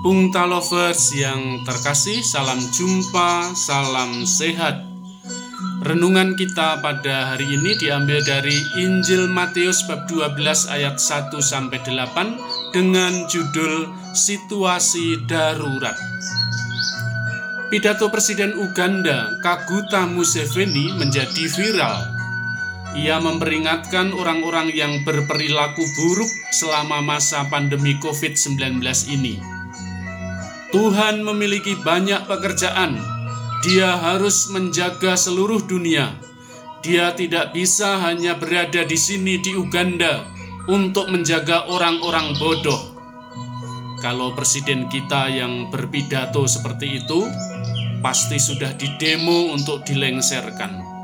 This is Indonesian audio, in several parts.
Pungta Lovers yang terkasih, salam jumpa, salam sehat. Renungan kita pada hari ini diambil dari Injil Matius bab 12 ayat 1 sampai 8 dengan judul Situasi Darurat. Pidato Presiden Uganda Kaguta Museveni menjadi viral. Ia memperingatkan orang-orang yang berperilaku buruk selama masa pandemi COVID-19 ini. Tuhan memiliki banyak pekerjaan. Dia harus menjaga seluruh dunia. Dia tidak bisa hanya berada di sini di Uganda untuk menjaga orang-orang bodoh. Kalau presiden kita yang berpidato seperti itu, pasti sudah didemo untuk dilengserkan.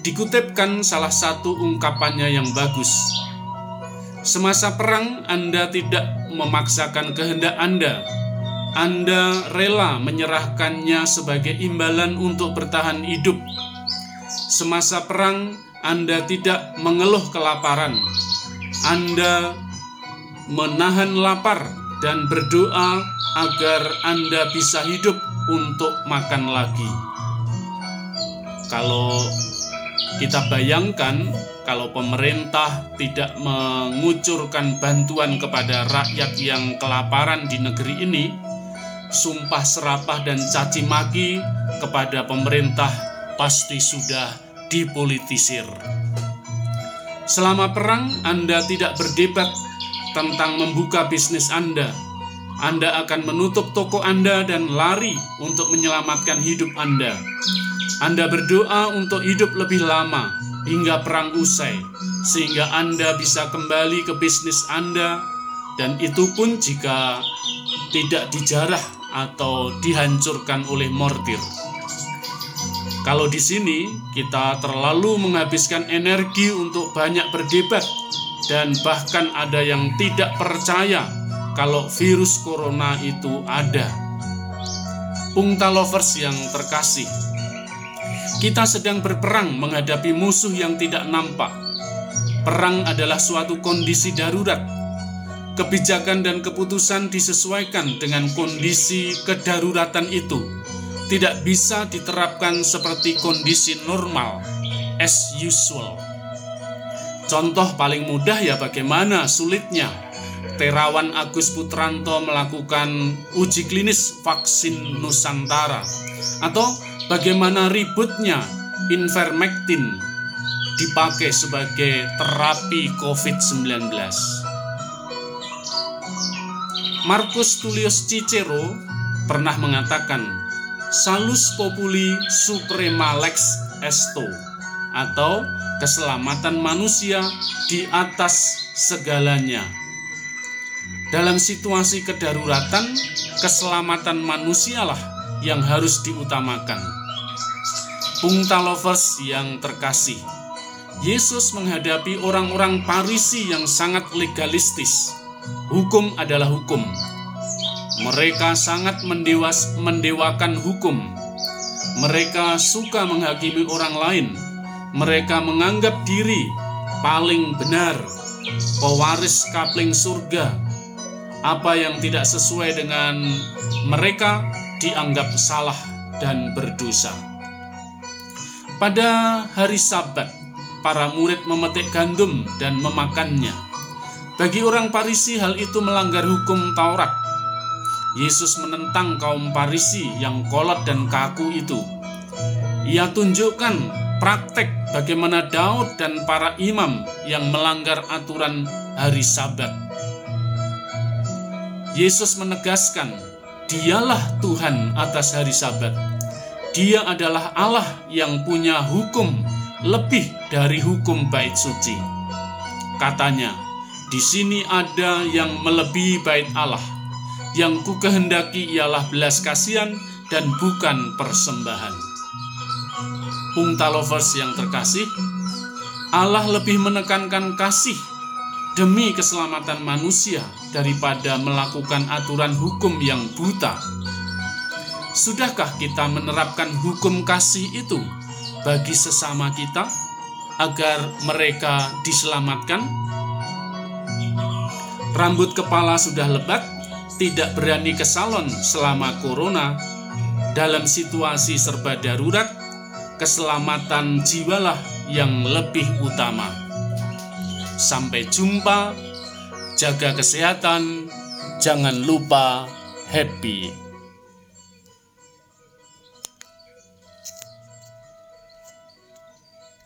Dikutipkan salah satu ungkapannya yang bagus. Semasa perang, Anda tidak memaksakan kehendak Anda, anda rela menyerahkannya sebagai imbalan untuk bertahan hidup. Semasa perang, Anda tidak mengeluh kelaparan. Anda menahan lapar dan berdoa agar Anda bisa hidup untuk makan lagi. Kalau kita bayangkan, kalau pemerintah tidak mengucurkan bantuan kepada rakyat yang kelaparan di negeri ini, sumpah serapah dan caci maki kepada pemerintah pasti sudah dipolitisir. Selama perang, Anda tidak berdebat tentang membuka bisnis Anda. Anda akan menutup toko Anda dan lari untuk menyelamatkan hidup Anda. Anda berdoa untuk hidup lebih lama hingga perang usai, sehingga Anda bisa kembali ke bisnis Anda, dan itu pun jika tidak dijarah atau dihancurkan oleh mortir. Kalau di sini kita terlalu menghabiskan energi untuk banyak berdebat dan bahkan ada yang tidak percaya kalau virus corona itu ada. Pungta lovers yang terkasih, kita sedang berperang menghadapi musuh yang tidak nampak. Perang adalah suatu kondisi darurat kebijakan dan keputusan disesuaikan dengan kondisi kedaruratan itu, tidak bisa diterapkan seperti kondisi normal, as usual. Contoh paling mudah ya bagaimana sulitnya Terawan Agus Putranto melakukan uji klinis vaksin Nusantara atau bagaimana ributnya Invermectin dipakai sebagai terapi COVID-19. Marcus Tullius Cicero pernah mengatakan salus populi suprema lex esto atau keselamatan manusia di atas segalanya. Dalam situasi kedaruratan, keselamatan manusialah yang harus diutamakan. Pungta lovers yang terkasih, Yesus menghadapi orang-orang Parisi yang sangat legalistis Hukum adalah hukum. Mereka sangat mendewas, mendewakan hukum. Mereka suka menghakimi orang lain. Mereka menganggap diri paling benar, pewaris kapling surga. Apa yang tidak sesuai dengan mereka dianggap salah dan berdosa. Pada hari Sabat, para murid memetik gandum dan memakannya. Bagi orang Parisi hal itu melanggar hukum Taurat. Yesus menentang kaum Parisi yang kolot dan kaku itu. Ia tunjukkan praktek bagaimana Daud dan para imam yang melanggar aturan hari Sabat. Yesus menegaskan, Dialah Tuhan atas hari Sabat. Dia adalah Allah yang punya hukum lebih dari hukum bait suci. Katanya, di sini ada yang melebihi bait Allah. Yang ku kehendaki ialah belas kasihan dan bukan persembahan. Pungta lovers yang terkasih, Allah lebih menekankan kasih demi keselamatan manusia daripada melakukan aturan hukum yang buta. Sudahkah kita menerapkan hukum kasih itu bagi sesama kita? agar mereka diselamatkan? Rambut kepala sudah lebat, tidak berani ke salon selama corona. Dalam situasi serba darurat, keselamatan jiwalah yang lebih utama. Sampai jumpa, jaga kesehatan, jangan lupa happy.